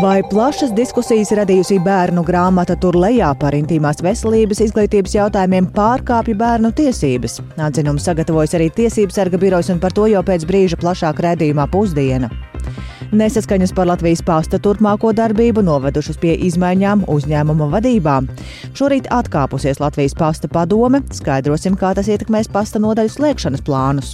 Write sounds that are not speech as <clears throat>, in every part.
Vai plašas diskusijas radījusi bērnu grāmata tur lejā par intīmās veselības izglītības jautājumiem pārkāpja bērnu tiesības? Atzinumu sagatavojas arī Tiesības sarga birojs un par to jau pēc brīža plašāk redzījumā pusdiena. Nesaskaņas par Latvijas pasta turpmāko darbību novedušas pie izmaiņām uzņēmuma vadībā. Šorīt atkāpusies Latvijas pasta padome, skaidrosim, kā tas ietekmēs pasta nodaļu slēgšanas plānus.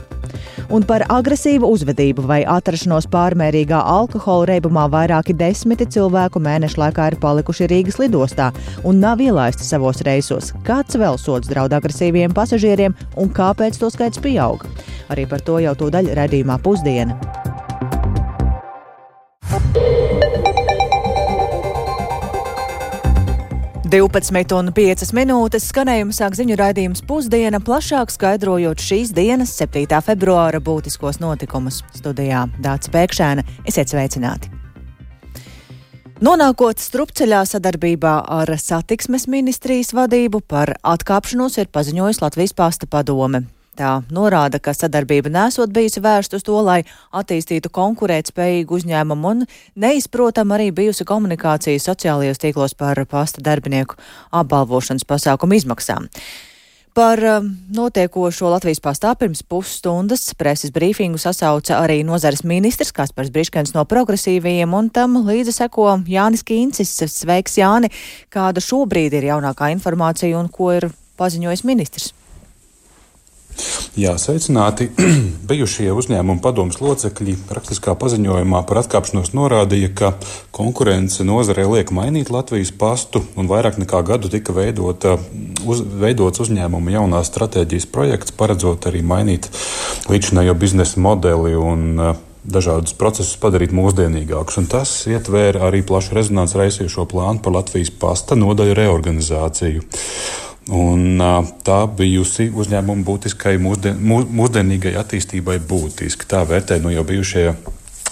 Un par agresīvu uzvedību vai atrašanos pārmērīgā alkohola reibumā vairāki desmiti cilvēku mēnešu laikā ir palikuši Rīgas lidostā un nav ielaisti savos reisos. Kāds vēl sods draud agresīviem pasažieriem un kāpēc to skaits pieaug? Arī par to jau tūdaļ redzījumā pusdiena. 12,5 minūtes skanējuma sāk ziņu raidījums pusdiena, plašāk skaidrojot šīs dienas, 7. februāra būtiskos notikumus. Studijā Dācis Pēkšēna, esiet sveicināti! Nonākot strupceļā sadarbībā ar satiksmes ministrijas vadību par atkāpšanos ir paziņojis Latvijas pasta padome. Tā norāda, ka sadarbība nesot bijusi vērsta uz to, lai attīstītu konkurētspējīgu uzņēmumu un neizprotam arī bijusi komunikācija sociālajos tīklos par pasta darbinieku apbalvošanas pasākumu izmaksām. Par um, notiekošo Latvijas pastā pirms pusstundas preses brīfingu sasauca arī nozares ministrs Kaspars Briškens no progresīvajiem, un tam līdzi seko Jānis Kīncis. Sveiks, Jāni! Kāda šobrīd ir jaunākā informācija un ko ir paziņojis ministrs? Jā, sveicināti. <clears throat> Bijušie uzņēmuma padomus locekļi rakstiskā paziņojumā par atkāpšanos norādīja, ka konkurence nozarē liek mainīt Latvijas pastu, un vairāk nekā gadu tika veidota, uz, veidots uzņēmuma jaunās stratēģijas projekts, paredzot arī mainīt līdzinējo biznesa modeli un uh, dažādus procesus padarīt mūsdienīgākus. Un tas ietvēra arī plašu rezonanci raisījušo plānu par Latvijas pasta nodaļu reorganizāciju. Un, tā bijusi uzņēmuma būtiskai mūsdien, mūsdienīgai attīstībai būtiski. Tā vērtē nu jau bijušie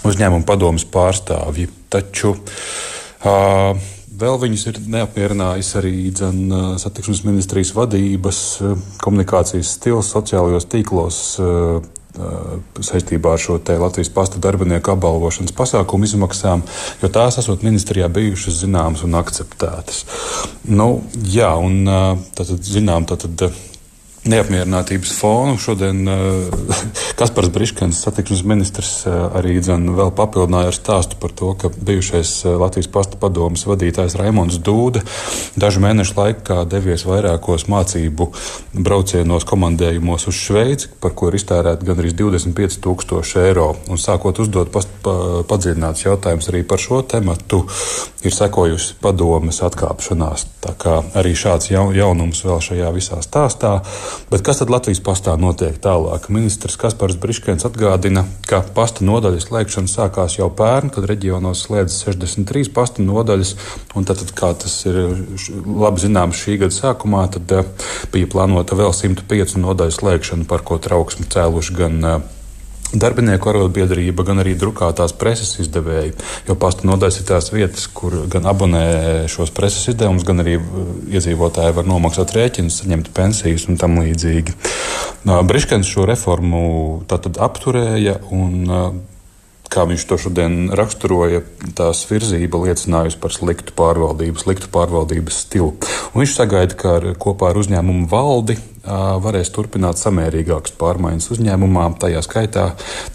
uzņēmuma padomus pārstāvji. Taču uh, vēl viņus ir neapmierinājis arī dzen, satiksmes ministrijas vadības komunikācijas stils sociālajos tīklos. Uh, saistībā ar šo Latvijas pasta darbinieku apbalvošanas pasākumu izmaksām, jo tās esot ministrijā bijušas zināmas un akceptētas. Nu, jā, un tātad zinām, tātad neapmierinātības fonu. Šodien uh, <laughs> Kaspars Briškens, satiksmes ministrs, uh, arī dzen, vēl papildināja ar stāstu par to, ka bijušais uh, Latvijas pasta padomas vadītājs Raimons Dūda dažu mēnešu laikā devies vairākos mācību braucienos komandējumos uz Šveici, par ko ir iztērēti gandrīz 25 tūkstoši eiro. Un sākot uzdot pa, padziļināts jautājums arī par šo tematu, ir sekojusi padomas atkāpšanās. Tā kā arī šāds jaunums vēl šajā visā stāstā. Bet kas tad Latvijas pastā notiek tālāk? Ministrs Kaspars Briškens atgādina, ka pasta nodaļas slēgšana sākās jau pērn, kad reģionos slēdz 63 pasta nodaļas. Tad, tad, kā tas ir labi zināms šī gada sākumā, uh, bija plānota vēl 105 nodaļu slēgšana, par ko trauksmi cēluši gan uh, Darbinieku arotbiedrība, gan arī drukātās preses izdevēji. Jo pasta nodaļas ir tās vietas, kur gan abonē šos preses izdevumus, gan arī uh, iedzīvotāji var nomaksāt rēķinus, saņemt pensijas un tam līdzīgi. Briškens šo reformu apturēja un kā viņš to šodien raksturoja, tās virzība liecinājusi par sliktu pārvaldību, sliktu pārvaldības stilu. Un viņš sagaida, ka ar, kopā ar uzņēmumu valdi varēs turpināt samērīgākas pārmaiņas uzņēmumā. Tajā skaitā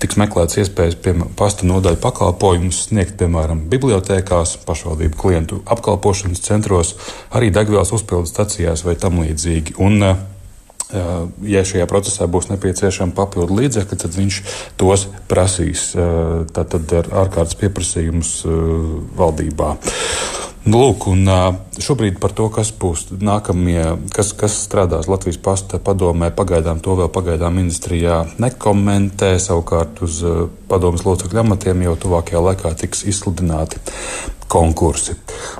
tiks meklēts iespējas pasta nodaļu pakalpojumus sniegt, piemēram, bibliotekās, pašvaldību klientu apkalpošanas centros, arī degvielas uzpildes stacijās vai tam līdzīgi. Un, ja šajā procesā būs nepieciešama papildu līdzekļi, tad viņš tos prasīs tātad ar ārkārtas pieprasījumus valdībā. Nu, lūk, un šobrīd par to, kas būs nākamie, kas, kas strādās Latvijas pasta padomē, pagaidām to vēl pagaidām ministrijā nekomentē. Savukārt uz padomas locekļu amatiem jau tuvākajā laikā tiks izsludināti konkursi.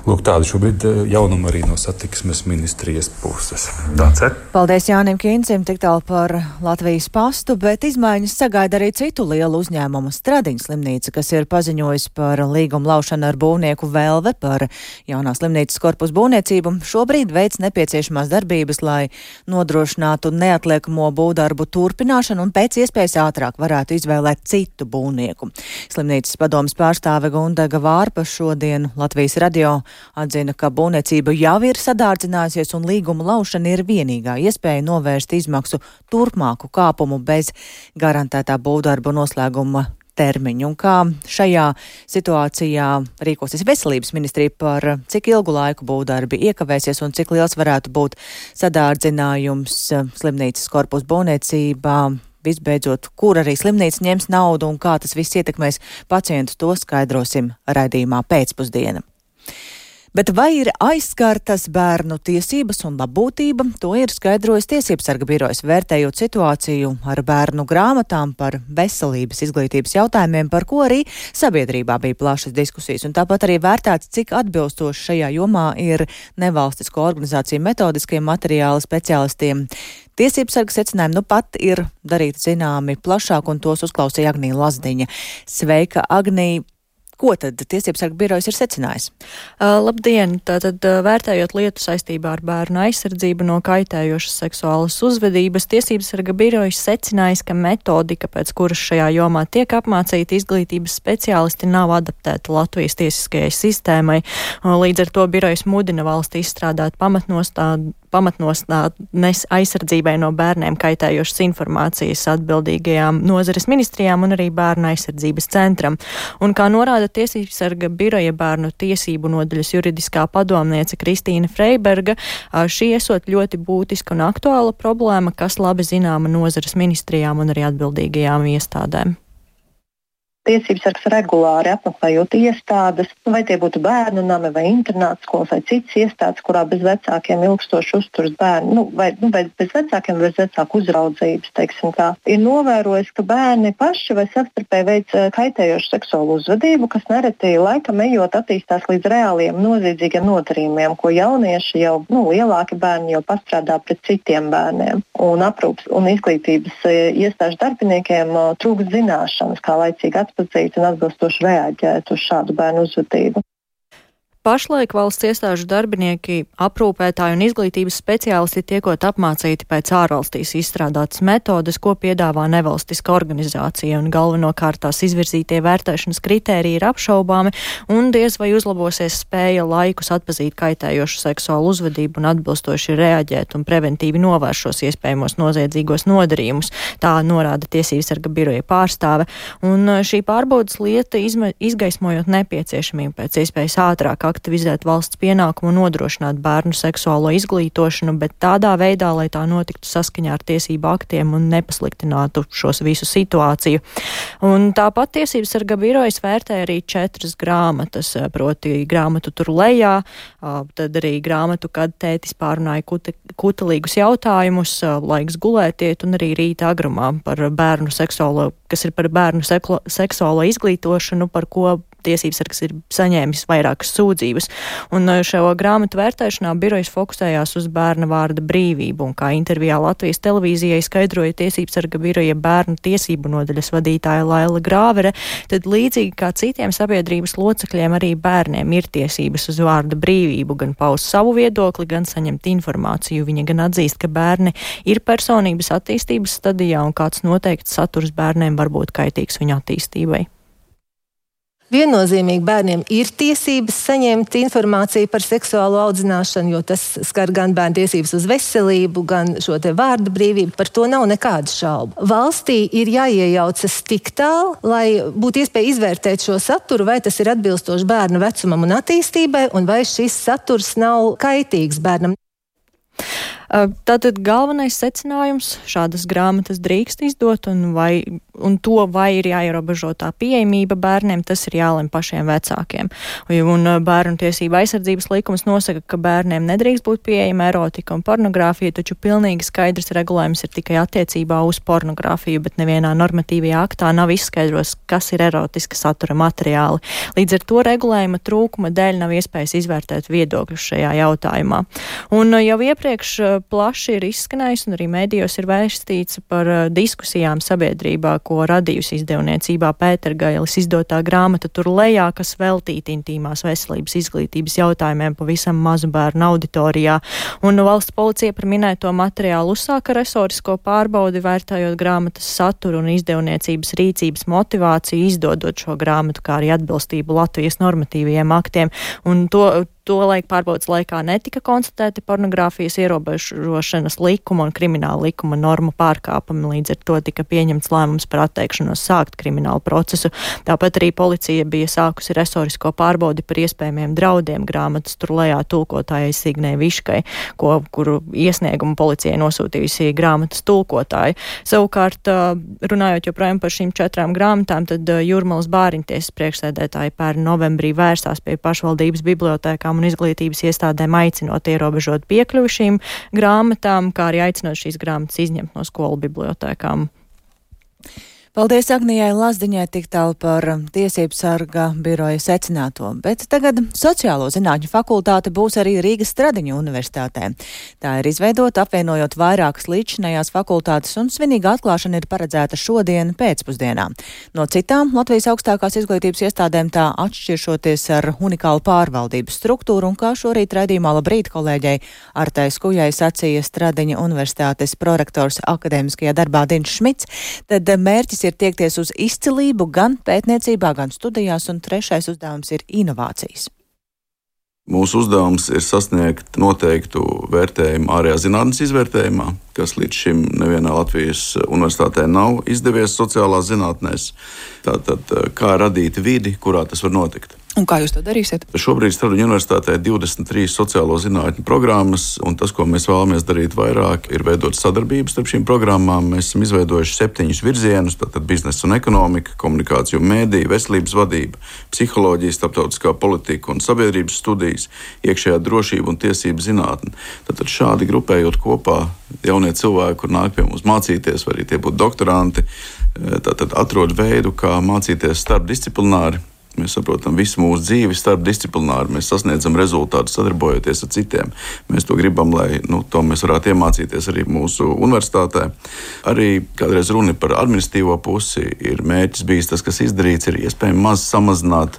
Lūk, tāda šobrīd eh, jaunuma arī no satiksmes ministrijas puses. Tāds ir. Paldies Jānim Kīncim tik tālu par Latvijas pastu, bet izmaiņas sagaida arī citu lielu uzņēmumu Stradiņas slimnīca, kas ir paziņojis par līgumu laušanu ar būvnieku Velve par jaunās slimnīcas korpusu būvniecību. Šobrīd veids nepieciešamās darbības, lai nodrošinātu neatliekamo būvdarbu turpināšanu un pēc iespējas ātrāk varētu izvēlēt citu būvnieku. Slimnīcas padomas pārstāve Gundega Vārpa šodien labdienu! Latvijas radio atzina, ka būvniecība jau ir sadārdzinājusies un līguma laušana ir vienīgā iespēja novērst izmaksu turpmāku kāpumu bez garantētā būvdarbu noslēguma termiņu un kā šajā situācijā rīkosies veselības ministrija par cik ilgu laiku būvdarbi iekavēsies un cik liels varētu būt sadārdzinājums slimnīcas korpusu būvniecībā visbeidzot, kur arī slimnīca ņems naudu un kā tas viss ietekmēs pacientus, to skaidrosim raidījumā pēcpusdiena. Bet vai ir aizskartas bērnu tiesības un labbūtība, to ir skaidrojis Tiesības sarga birojas, vērtējot situāciju ar bērnu grāmatām par veselības izglītības jautājumiem, par ko arī sabiedrībā bija plašas diskusijas. Un tāpat arī vērtēts, cik atbilstoši šajā jomā ir nevalstisko organizāciju metodiskiem materiāli speciālistiem. Tiesības sarga secinājumi nu pat ir darīti zināmi plašāk, un tos uzklausīja Agnija Lazdiņa. Sveika, Agnija! Ko tad Tiesības sarga birojas ir secinājis? Uh, labdien! Tātad, vērtējot lietu saistībā ar bērnu aizsardzību no kaitējošas seksuālas uzvedības, Tiesības sarga birojas secinājis, ka metodika, pēc kuras šajā jomā tiek apmācīti izglītības speciālisti, nav adaptēta Latvijas tiesiskajai sistēmai. Līdz ar to birojas mudina valsti izstrādāt pamatnostādu pamatnostādnes aizsardzībai no bērniem kaitējošas informācijas atbildīgajām nozares ministrijām un arī bērnu aizsardzības centram. Un kā norāda Tiesības sarga biroja bērnu tiesību nodaļas juridiskā padomniece Kristīna Freiberga, šī esot ļoti būtiska un aktuāla problēma, kas labi zināma nozares ministrijām un arī atbildīgajām iestādēm tiesības sargs regulāri apmeklējot iestādes, vai tie būtu bērnu nami vai internāts skolas vai citas iestādes, kurā bez vecākiem ilgstoši uzturas bērni, nu, vai, nu, bez vecākiem, bez vecāku uzraudzības, teiksim tā, ir novērojis, ka bērni paši vai savstarpēji veic eh, kaitējošu seksuālu uzvedību, kas nereti laikam ejot attīstās līdz reāliem noziedzīgiem nodarījumiem, ko jaunieši jau, nu, lielāki bērni jau pastrādā pret citiem bērniem. Un aprūpas un izglītības eh, iestāžu darbiniekiem eh, trūkst zināšanas, kā laicīgi atpazīt atpazīt un atbilstoši reaģēt uz šādu bērnu uzvedību. Pašlaik valsts iestāžu darbinieki, aprūpētāji un izglītības speciālisti tiekot apmācīti pēc ārvalstīs izstrādātas metodes, ko piedāvā nevalstiska organizācija, un galvenokārt tās izvirzītie vērtēšanas kritēriji ir apšaubāmi, un diez vai uzlabosies spēja laikus atpazīt kaitējošu seksuālu uzvedību un atbilstoši reaģēt un preventīvi novērš šos iespējamos noziedzīgos nodarījumus. Tā norāda Tiesības sarga biroja pārstāve, un šī pārbaudas lieta izgaismojot nepieciešamību pēc iespējas ātrāk aktivizēt valsts pienākumu nodrošināt bērnu seksuālo izglītošanu, bet tādā veidā, lai tā notiktu saskaņā ar tiesību aktiem un nepasliktinātu šos visu situāciju. Un tāpat tiesības sarga birojas vērtē arī četras grāmatas, proti grāmatu tur lejā, tad arī grāmatu, kad tētis pārunāja kuta, kutelīgus jautājumus, laiks gulētiet un arī rīta agrumā par bērnu seksuālo, kas ir par bērnu seklo, seksuālo izglītošanu, par ko tiesības sargs ir saņēmis vairākas sūdzības. Un uh, šo grāmatu vērtēšanā birojas fokusējās uz bērna vārda brīvību, un kā intervijā Latvijas televīzijai skaidroja tiesības sarga biroja bērnu tiesību nodaļas vadītāja Laila Grāvere, tad līdzīgi kā citiem sabiedrības locekļiem arī bērniem ir tiesības uz vārda brīvību, gan paust savu viedokli, gan saņemt informāciju. Viņa gan atzīst, ka bērni ir personības attīstības stadijā un kāds noteikts saturs bērniem var būt kaitīgs viņu attīstībai. Viennozīmīgi bērniem ir tiesības saņemt informāciju par seksuālo audzināšanu, jo tas skar gan bērnu tiesības uz veselību, gan šo vārdu brīvību. Par to nav nekādu šaubu. Valstī ir jāiejaucas tik tālu, lai būtu iespēja izvērtēt šo saturu, vai tas ir atbilstoši bērnu vecumam un attīstībai, un vai šis saturs nav kaitīgs bērnam. Tātad galvenais secinājums - šādas grāmatas drīkst izdot, un, vai, un to vai ir jāierobežo tā pieejamība bērniem, tas ir jālem pašiem vecākiem. Un bērnu tiesība aizsardzības likums nosaka, ka bērniem nedrīkst būt pieejama erotika un pornogrāfija, taču pilnīgi skaidrs regulējums ir tikai attiecībā uz pornogrāfiju, bet nevienā normatīvajā aktā nav izskaidros, kas ir erotiska satura materiāli. Līdz ar to regulējuma trūkuma dēļ nav iespējas izvērtēt viedokļus šajā jautājumā. Un jau iepriekš plaši ir izskanējis un arī mēdījos ir vēstīts par uh, diskusijām sabiedrībā, ko radījusi izdevniecībā Pētergailis izdotā grāmata tur lejā, kas veltīta intīmās veselības izglītības jautājumiem pavisam mazu bērnu auditorijā. Un valsts policija par minēto materiālu uzsāka resorisko pārbaudi, vērtējot grāmatas saturu un izdevniecības rīcības motivāciju, izdodot šo grāmatu, kā arī atbilstību Latvijas normatīviem aktiem. Un to, To laika pārbaudas laikā netika konstatēti pornogrāfijas ierobežošanas likuma un krimināla likuma normu pārkāpumi, līdz ar to tika pieņemts lēmums par atteikšanos sākt kriminālu procesu. Tāpat arī policija bija sākusi resorisko pārbaudi par iespējamiem draudiem grāmatas tur lejā tulkotājai Signai Viškai, ko, kuru iesniegumu policijai nosūtījusi grāmatas tulkotāji. Savukārt, runājot joprojām par šīm četrām grāmatām, tad Jurmalas bāriņtiesas priekšsēdētāji pērn novembrī vērsās pie pašvaldības bibliotēkā bibliotekām un izglītības iestādēm aicinot ierobežot piekļuvi šīm grāmatām, kā arī aicinot šīs grāmatas izņemt no skolu bibliotekām. Paldies Agnijai Lazdiņai tik tālu par tiesību sarga biroja secināto, bet tagad sociālo zinātņu fakultāte būs arī Rīgas Stradiņu universitātē. Tā ir izveidota apvienojot vairākas līdzinējās fakultātes un svinīga atklāšana ir paredzēta šodien pēcpusdienā. No citām Latvijas augstākās izglītības iestādēm tā atšķiršoties ar unikālu pārvaldības struktūru un kā šorīt raidījumā labrīt kolēģei Artai Skujai sacīja Stradiņa universitātes prorektors akadēmiskajā darbā Dins Šmits, tad mērķis mērķis ir tiekties uz izcilību gan pētniecībā, gan studijās, un trešais uzdevums ir inovācijas. Mūsu uzdevums ir sasniegt noteiktu vērtējumu ārējā zinātnes izvērtējumā, kas līdz šim nevienā Latvijas universitātē nav izdevies sociālās zinātnēs. Tātad, kā radīt vidi, kurā tas var notikt. Un kā jūs to darīsiet? Šobrīd Stradiņu universitātē ir 23 sociālo zinātņu programmas, un tas, ko mēs vēlamies darīt vairāk, ir veidot sadarbības starp šīm programmām. Mēs esam izveidojuši septiņus virzienus - tātad biznesa un ekonomika, komunikācija un mēdīja, veselības vadība, psiholoģija, starptautiskā politika un sabiedrības studijas, iekšējā drošība un tiesību zinātne. Tātad šādi grupējot kopā jaunie cilvēki, kur nāk pie mums mācīties, vai arī tie būtu doktoranti, tātad atrod veidu, kā mācīties starpdisciplināri Mēs saprotam visu mūsu dzīvi starpdisciplināri. Mēs sasniedzam rezultātus sadarbojoties ar citiem. Mēs to gribam, lai nu, to mēs varētu iemācīties arī mūsu universitātē. Arī kādreiz runa par administratīvo pusi ir mērķis bijis tas, kas izdarīts, ir iespējams maz samazināt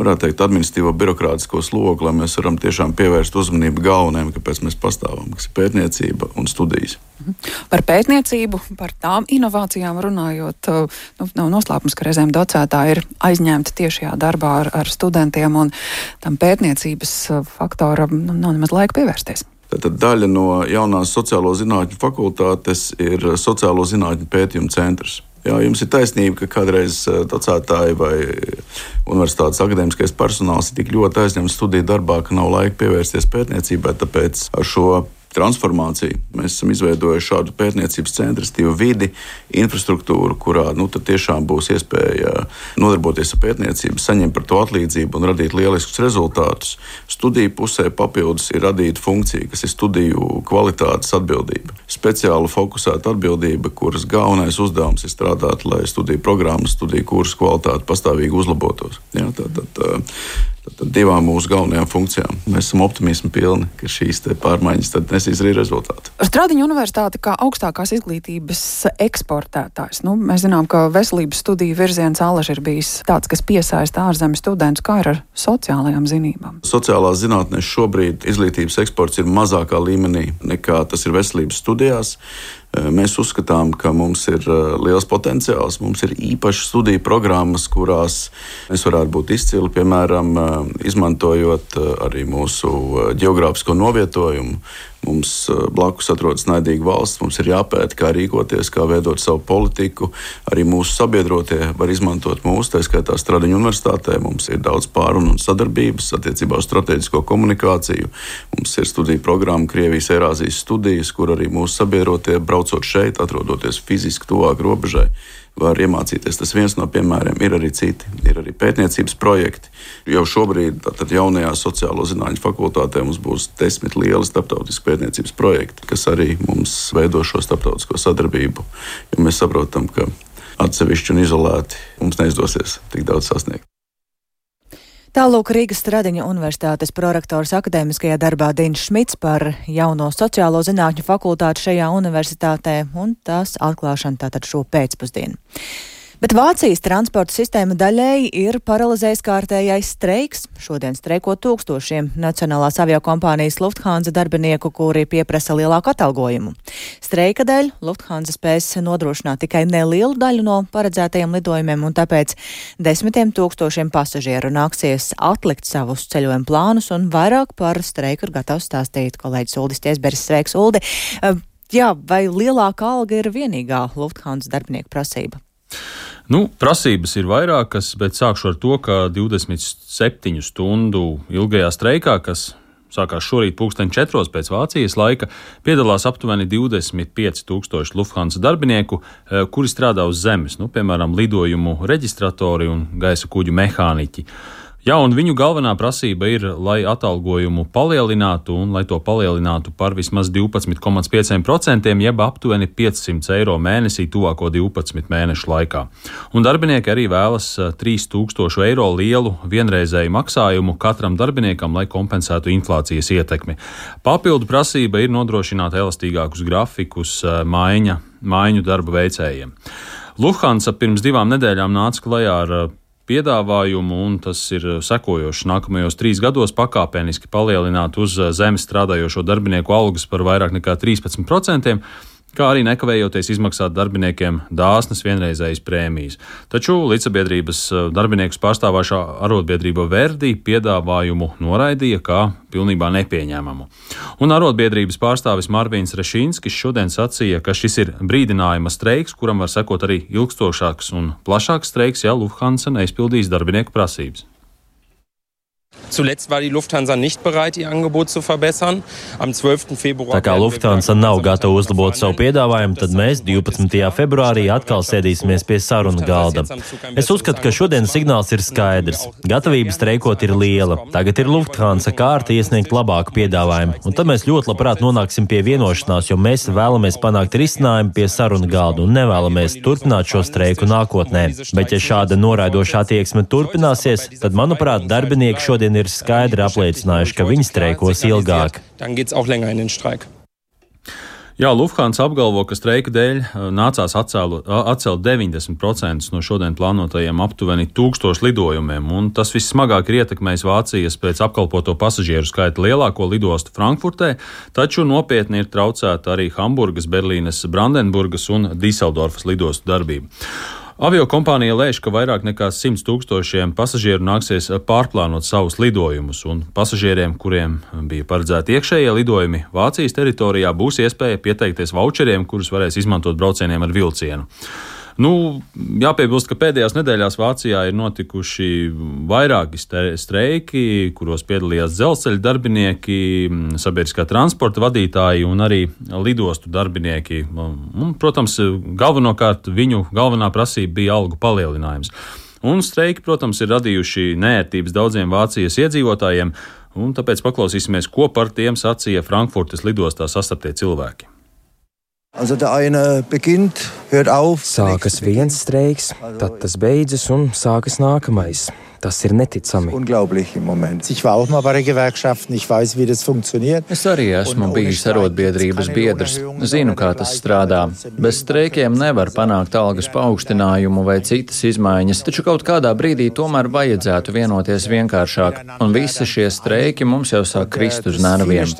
varētu teikt, administratīvo birokrātisko slogu, lai mēs varam tiešām pievērst uzmanību galvenajam, kāpēc mēs pastāvam, kas ir pētniecība un studijas. Par pētniecību, par tām inovācijām runājot, nu, nav noslēpums, ka reizēm docētāji ir aizņemti tiešajā darbā ar, ar studentiem, un tam pētniecības faktoram nu, nav nemaz laika pievērsties. Tātad daļa no jaunās sociālo zinātņu fakultātes ir sociālo zinātņu pētījumu centrs. Jā, jums ir taisnība, ka kādreiz eh, docētāji vai universitātes akadēmiskais personāls ir tik ļoti aizņemts studiju darbā, ka nav laika pievērsties pētniecībai. Tāpēc ar šo transformāciju. Mēs esam izveidojuši šādu pētniecības centristīvu vidi, infrastruktūru, kurā nu, tiešām būs iespēja nodarboties ar pētniecību, saņemt par to atlīdzību un radīt lieliskus rezultātus. Studiju pusē papildus ir radīta funkcija, kas ir studiju kvalitātes atbildība. Speciāli fokusēta atbildība, kuras galvenais uzdevums ir strādāt, lai studiju programmas, studiju kursu kvalitāte pastāvīgi uzlabotos. Ja, tā, tā, tā, Tad divām mūsu galvenajām funkcijām. Mēs esam optimismi pilni, ka šīs pārmaiņas nesīs arī rezultātu. Stradiņa universitāte kā augstākās izglītības eksportētājs. Nu, mēs zinām, ka veselības studiju virziens Alaž ir bijis tāds, kas piesaista ārzemju studentus, kā ir ar sociālajām zinībām. Sociālās zinātnēs šobrīd izglītības eksports ir mazākā līmenī nekā tas ir veselības studijās. Eh, mēs uzskatām, ka mums ir eh, liels potenciāls. Mums ir īpašas studiju programmas, kurās mēs varētu būt izcili, piemēram, eh, izmantojot arī mūsu geogrāfisko novietojumu. Mums eh, blakus atrodas naidīga valsts, mums ir jāpēta, kā rīkoties, kā veidot savu politiku. Arī mūsu sabiedrotie var izmantot mūsu, tā skaitā Stradiņu universitātē. Mums ir daudz pārunu un sadarbības attiecībā uz strateģisko komunikāciju. Mums ir studiju programma Krievijas Eirāzijas studijas, kur arī mūsu sabiedrotie braucot šeit, atrodoties fiziski tuvāk robežai var iemācīties. Tas viens no piemēriem ir arī citi. Ir arī pētniecības projekti. Jau šobrīd, tad jaunajā sociālo zinātņu fakultātē, mums būs desmit lieli starptautiski pētniecības projekti, kas arī mums veido šo starptautisko sadarbību. Jo mēs saprotam, ka atsevišķi un izolēti mums neizdosies tik daudz sasniegt. Tālūk Rīgas Stradiņa universitātes prorektors akadēmiskajā darbā Dīns Šmits par jauno sociālo zinātņu fakultāti šajā universitātē un tās atklāšanu tātad šo pēcpusdienu. Bet Vācijas transporta sistēma daļēji ir paralizējis kārtējais streiks. Šodien streiko tūkstošiem Nacionālās aviokompānijas Lufthansa darbinieku, kuri pieprasa lielāku atalgojumu. Streika dēļ Lufthansa spēs nodrošināt tikai nelielu daļu no paredzētajiem lidojumiem, un tāpēc desmitiem tūkstošiem pasažieru nāksies atlikt savus ceļojuma plānus, un vairāk par streiku ir gatavs stāstīt kolēģis Uldis Tiesberis. Sveiks, Uldi! Jā, vai lielāka alga ir vienīgā Lufthansa darbinieku prasība? Nu, prasības ir vairākas, bet sākšu ar to, ka 27 stundu ilgajā streikā, kas sākās šorīt pulksten 4 pēc Vācijas laika, piedalās aptuveni 25 tūkstoši Lufthansa darbinieku, eh, kuri strādā uz zemes, nu, piemēram, lidojumu reģistratori un gaisa kuģu mehāniķi. Jā, un viņu galvenā prasība ir, lai atalgojumu palielinātu un lai to palielinātu par vismaz 12,5%, jeb aptuveni 500 eiro mēnesī tuvāko 12 mēnešu laikā. Un darbinieki arī vēlas 3000 eh, eiro lielu vienreizēju maksājumu katram darbiniekam, lai kompensētu inflācijas ietekmi. Papildu prasība ir nodrošināt elastīgākus grafikus eh, maiņa, maiņu darba veicējiem. Lufthansa pirms divām nedēļām nāca klajā ar eh, piedāvājumu, un tas ir sekojošs. Nākamajos trīs gados pakāpeniski palielināt uz zemes strādājošo darbinieku algas par vairāk nekā 13%, kā arī nekavējoties izmaksāt darbiniekiem dāsnas vienreizējas prēmijas. Taču līdzsabiedrības eh, darbiniekus pārstāvošā arotbiedrība Verdi piedāvājumu noraidīja kā pilnībā nepieņēmumu. Un arotbiedrības pārstāvis Marvīns Rešīnskis šodien sacīja, ka šis ir brīdinājuma streiks, kuram var sekot arī ilgstošāks un plašāks streiks, ja Lufthansa neizpildīs darbinieku prasības. Zuletzt war die Lufthansa nicht bereit, ihr Angebot zu verbessern. Am 12. Februar. Tā kā Lufthansa nav gatava uzlabot savu piedāvājumu, tad mēs 12. februārī atkal sēdīsimies pie sarunu galda. Es uzskatu, ka šodienas signāls ir skaidrs. Gatavība streikot ir liela. Tagad ir Lufthansa kārta iesniegt labāku piedāvājumu, un tad mēs ļoti labprāt nonāksim pie vienošanās, jo mēs vēlamies panākt risinājumu pie sarunu galda un nevēlamies turpināt šo streiku nākotnē. Bet ja šāda noraidoša attieksme turpināsies, tad, manuprāt, darbinieki šodien ir ir skaidri apliecinājuši, ka viņi streikos ilgāk. Jā, Lufthansa apgalvo, ka streika dēļ uh, nācās atcēlu, atcelt 90% no šodien plānotajiem aptuveni tūkstošu lidojumiem, un tas vissmagāk ir ietekmējis Vācijas pēc apkalpoto pasažieru skaita lielāko lidostu Frankfurtē, taču nopietni ir traucēta arī Hamburgas, Berlīnes, Brandenburgas un Diseldorfas lidostu darbība. Avio kompānija lēš, ka vairāk nekā 100 tūkstošiem pasažieru nāksies pārplānot savus lidojumus, un pasažieriem, kuriem bija paredzēti iekšējie lidojumi Vācijas teritorijā, būs iespēja pieteikties voucheriem, kurus varēs izmantot braucieniem ar vilcienu. Nu, jāpiebilst, ka pēdējās nedēļās Vācijā ir notikuši vairāki streiki, kuros piedalījās dzelzceļa darbinieki, sabiedriskā transporta vadītāji un arī lidostu darbinieki. Un, protams, galvenokārt viņu galvenā prasība bija algu palielinājums. Un streiki, protams, ir radījuši nērtības daudziem Vācijas iedzīvotājiem, un tāpēc paklausīsimies, ko par tiem sacīja Frankfurtes lidostā sastaptie cilvēki. Sākas viens streiks, tad tas beidzas un sākas nākamais. Tas ir neticami. Es arī esmu bijis arotbiedrības biedrs. Zinu, kā tas strādā. Bez streikiem nevar panākt algas paaugstinājumu vai citas izmaiņas, taču kaut kādā brīdī tomēr vajadzētu vienoties vienkāršāk. Un visi šie streiki mums jau sāk krist uz nerviem.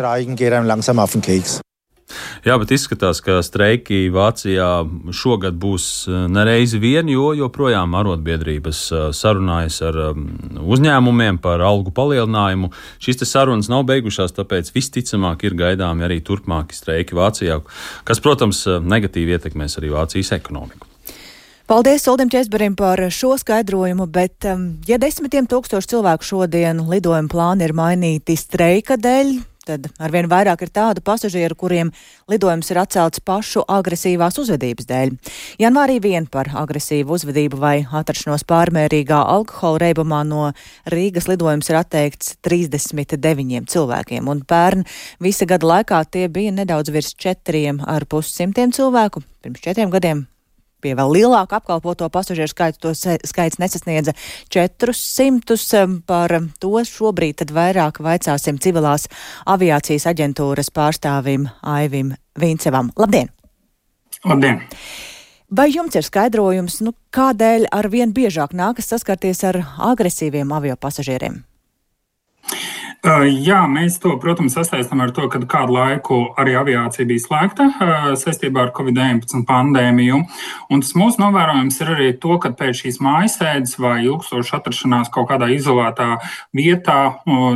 Jā, bet izskatās, ka streiki Vācijā šogad būs eh, nereizi vien, jo joprojām arotbiedrības eh, sarunājas ar um, uzņēmumiem par algu palielinājumu. Šīs sarunas nav beigušās, tāpēc visticamāk ir gaidāmi arī turpmāki streiki Vācijā, kas, protams, eh, negatīvi ietekmēs arī Vācijas ekonomiku. Paldies Uldim Česberim par šo skaidrojumu, bet ja desmitiem tūkstoši cilvēku šodien lidojuma plāni ir mainīti streika dēļ, tad arvien vairāk ir tādu pasažieru, kuriem lidojums ir atcelts pašu agresīvās uzvedības dēļ. Janvārī vien par agresīvu uzvedību vai atrašanos pārmērīgā alkohola reibumā no Rīgas lidojums ir atteikts 39 cilvēkiem, un pērn visa gada laikā tie bija nedaudz virs 4,5 cilvēku. Pirms četriem gadiem pie vēl lielāka apkalpoto pasažieru skaitu, to skaits nesasniedza 400. Par to šobrīd tad vairāk vaicāsim civilās aviācijas aģentūras pārstāvim Aivim Vincevam. Labdien! Labdien! Vai jums ir skaidrojums, nu, kādēļ ar vien biežāk nākas saskarties ar agresīviem avio pasažieriem? Uh, jā, mēs to, protams, sasaistām ar to, ka kādu laiku arī aviācija bija slēgta uh, saistībā ar Covid-19 pandēmiju. Un tas mūsu novērojums ir arī to, ka pēc šīs mājasēdes vai ilgstošas atrašanās kaut kādā izolētā vietā,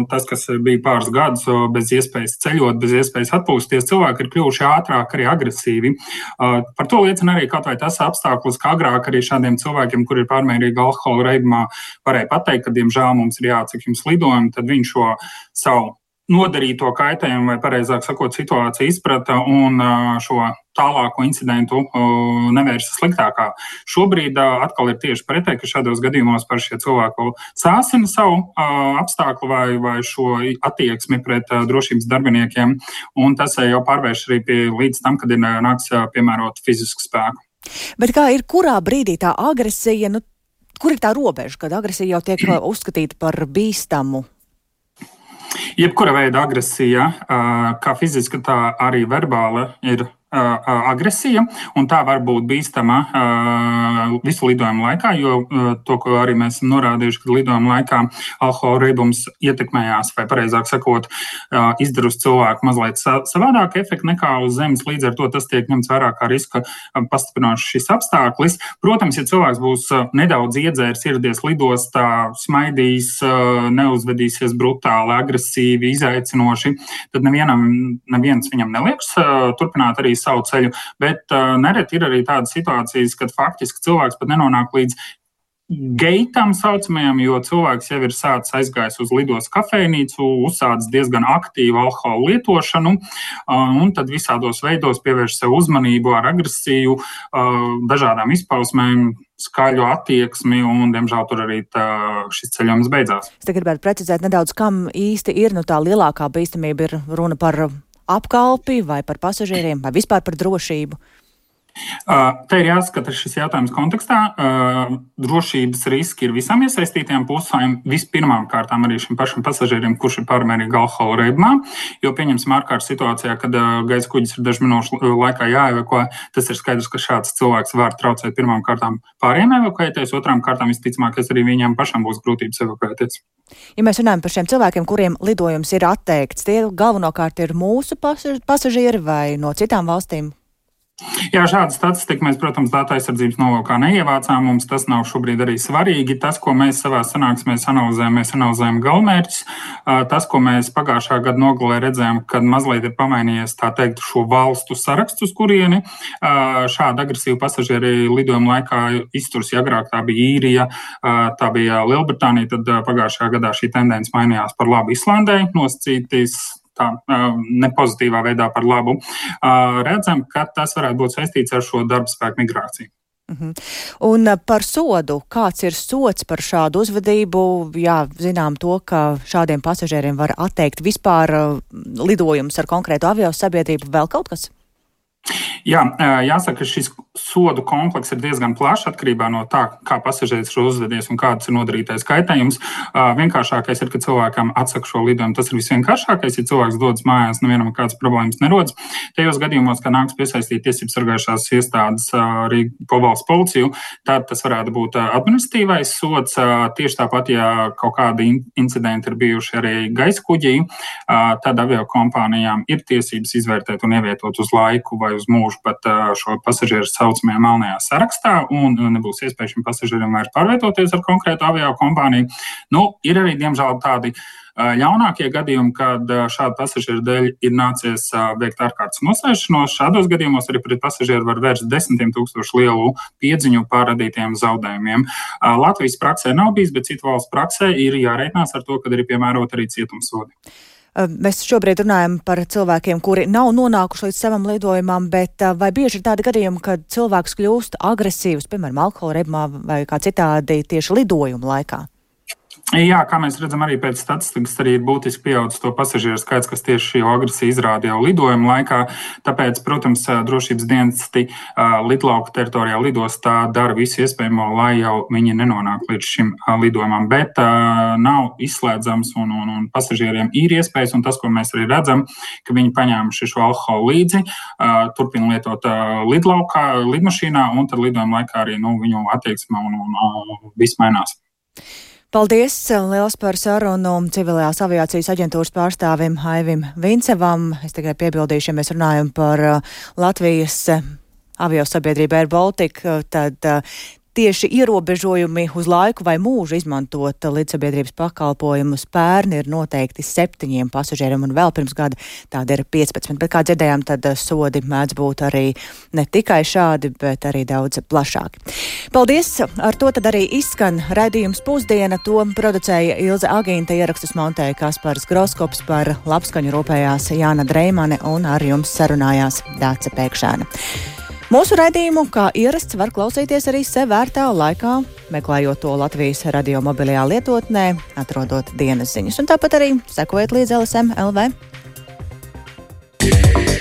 tas, kas bija pāris gadus bez iespējas ceļot, bez iespējas atpūsties, cilvēki ir kļuvuši ātrāk, arī agresīvi. Uh, par to liecina arī kaut vai tas apstākļus, ka agrāk arī šādiem cilvēkiem, kur ir pārmērīgi alkohola reibumā, varēja pateikt, ka, diemžēl, mums ir jāatsaka jums lidojumi, tad viņš šo savu nodarīto kaitējumu, vai precīzāk sakot, situāciju izprata un šo tālāko incidentu nevērsa sliktākā. Šobrīd atkal ir tieši pretēji, ka šādos gadījumos par šie cilvēki sāsina savu apstākļu vai, vai šo attieksmi pret drošības darbiniekiem, un tas jau pārvērš arī pie līdz tam, kad ir nāks piemērot fizisku spēku. Bet kā ir, kurā brīdī tā agresija, nu, kur ir tā robeža, kad agresija jau tiek uzskatīta par bīstamu Jebkura veida agresija, kā fiziska, tā arī verbāla, ir agresija, un tā var būt bīstama visu lidojumu laikā, jo to, ko arī mēs esam norādījuši, ka lidojuma laikā alkohola riebums ietekmējās, vai precīzāk sakot, izdara uz cilvēku mazliet savādāk efektu nekā uz zemes. Līdz ar to tas tiek ņemts vērā kā riska pastiprinošs šis apstākļis. Protams, ja cilvēks būs nedaudz iedzērs, ieradies lidostā, smaidīs, neuzvedīsies brutāli, agresīvi, izaicinoši, tad nevienam, neviens viņam nelieks turpināt arī savu ceļu. Bet uh, nereti ir arī tādas situācijas, kad faktiski cilvēks pat nenonāk līdz geitam saucamajam, jo cilvēks jau ir sācis aizgājis uz lidos kafejnīcu, uzsācis diezgan aktīvu alkohola lietošanu, un tad visādos veidos pievērš sev uzmanību ar agresiju, dažādām izpausmēm, skaļu attieksmi, un, diemžēl, tur arī tā, šis ceļojums beidzās. Es gribētu precizēt nedaudz, kam īsti ir nu, tā lielākā bīstamība. Ir runa par apkalpi vai par pasažieriem vai vispār par drošību? Te ir jāskata šis jautājums kontekstā. Drošības riski ir visām iesaistītajām pusēm. Vispirmām kārtām arī šim pašam pasažierim, kurš ir pārmērīgi alkohola reibumā. Jo, pieņemsim, ārkārtas situācijā, kad gaisa kuģis ir dažu minūšu laikā jāevakuē, tas ir skaidrs, ka šāds cilvēks var traucēt pirmām kārtām pāriem evakuēties, otrām kārtām visticamāk, arī viņam pašam būs grūtības evakuēties. Ja mēs runājam par šiem cilvēkiem, kuriem lidojums ir atteikts, tie galvenokārt ir mūsu pasažieri vai no citām valstīm? Jā, šādu statistiku mēs, protams, datu aizsardzības nolūkā neievācām. Mums tas nav šobrīd arī svarīgi. Tas, ko mēs savā sanāksmē analizējam, mēs analizējam galvenmērķus. Tas, ko mēs pagājušā gada nogalē redzējām, kad mazliet ir pamainījies teikt, šo valstu sarakstu, uz kurieni šāda agresīva pasažieri lidojuma laikā izturs. Ja agrāk tā bija īrija, tā bija Lielbritānija, tad pagājušajā gadā šī tendence mainījās par labu Islandai. Nosacītīs tā nepozitīvā veidā par labu, redzam, ka tas varētu būt saistīts ar šo darba spēku migrāciju. Uh. -huh. Un par sodu, kāds ir sots par šādu uzvedību? Jā, zinām to, ka šādiem pasažieriem var atteikt vispār lidojumus ar konkrētu avio sabiedrību, vēl kaut kas? Jā, jāsaka, ka šis sodu komplekss ir diezgan plašs atkarībā no tā, kā pasažieris ir uzvedies un kāds ir nodarītais kaitējums. Vienkāršākais ir, ka cilvēkam atsaka šo lidojumu. Tas ir visvienkāršākais. Ja cilvēks dodas mājās, nevienam kādas problēmas nerodas. Tajos gadījumos, kad nāks piesaistīt tiesības sargājušās iestādes arī pavalsts policiju, tad tas varētu būt administratīvais sods. Tieši tāpat, ja kaut kādi incidenti ir bijuši arī gaisa kuģī, tad avio kompānijām ir tiesības izvērtēt un ievietot uz laiku vai uz mūžu pat šo pasažieru saucamajā melnajā sarakstā, un nebūs iespēja šim pasažierim vairs pārvietoties ar konkrētu avio kompāniju. Nu, ir arī, diemžēl, tādi ļaunākie gadījumi, kad šādu pasažieru dēļ ir nācies veikt ārkārtas noslēgšanos. Šādos gadījumos arī pret pasažieru var vērst desmitiem tūkstošu lielu piedziņu par radītiem zaudējumiem. Latvijas praksē nav bijis, bet citu valstu praksē ir jāreikinās ar to, ka ir piemērot arī cietumsodi. Mēs šobrīd runājam par cilvēkiem, kuri nav nonākuši līdz savam lidojumam, bet vai bieži ir tādi gadījumi, kad cilvēks kļūst agresīvs, piemēram, alkohola rebmā vai kā citādi tieši lidojuma laikā? Jā, kā mēs redzam, arī pēc statistikas arī ir būtiski pieaudzis to pasažieru skaits, kas tieši šī agresija izrāda jau lidojuma laikā. Tāpēc, protams, drošības dienesti lidlauka teritorijā lidostā dara visu iespējamo, lai jau viņi nenonāk līdz šim lidojumam. Bet nav izslēdzams un, un, un pasažieriem ir iespējas, un tas, ko mēs arī redzam, ka viņi paņēmuši šo alkoholu līdzi, turpina lietot lidlaukā, lidmašīnā, un tad lidojuma laikā arī nu, viņu attieksme un, un, un viss mainās. Paldies liels par sarunu civilajās aviācijas aģentūras pārstāvim Haivim Vincevam. Es tikai piebildīšu, ja mēs runājam par uh, Latvijas uh, avio sabiedrību Air Baltica, tad tieši ierobežojumi uz laiku vai mūžu izmantot līdzsabiedrības pakalpojumus pērni ir noteikti septiņiem pasažieriem un vēl pirms gada tāda ir 15. Bet, kā dzirdējām, tad sodi mēdz būt arī ne tikai šādi, bet arī daudz plašāki. Paldies! Ar to tad arī izskan raidījums pusdiena. To producēja Ilze Agīnta, ierakstus montēja Kaspars Groskops par labskaņu rūpējās Jāna Dreimane un ar jums sarunājās Dāca Pēkšēna. Mūsu raidījumu, kā ierasts, var klausīties arī sev vērtā laikā, meklējot to Latvijas radio mobilajā lietotnē, atrodot dienas ziņas. Un tāpat arī sekojiet līdz LSM LV. Yeah.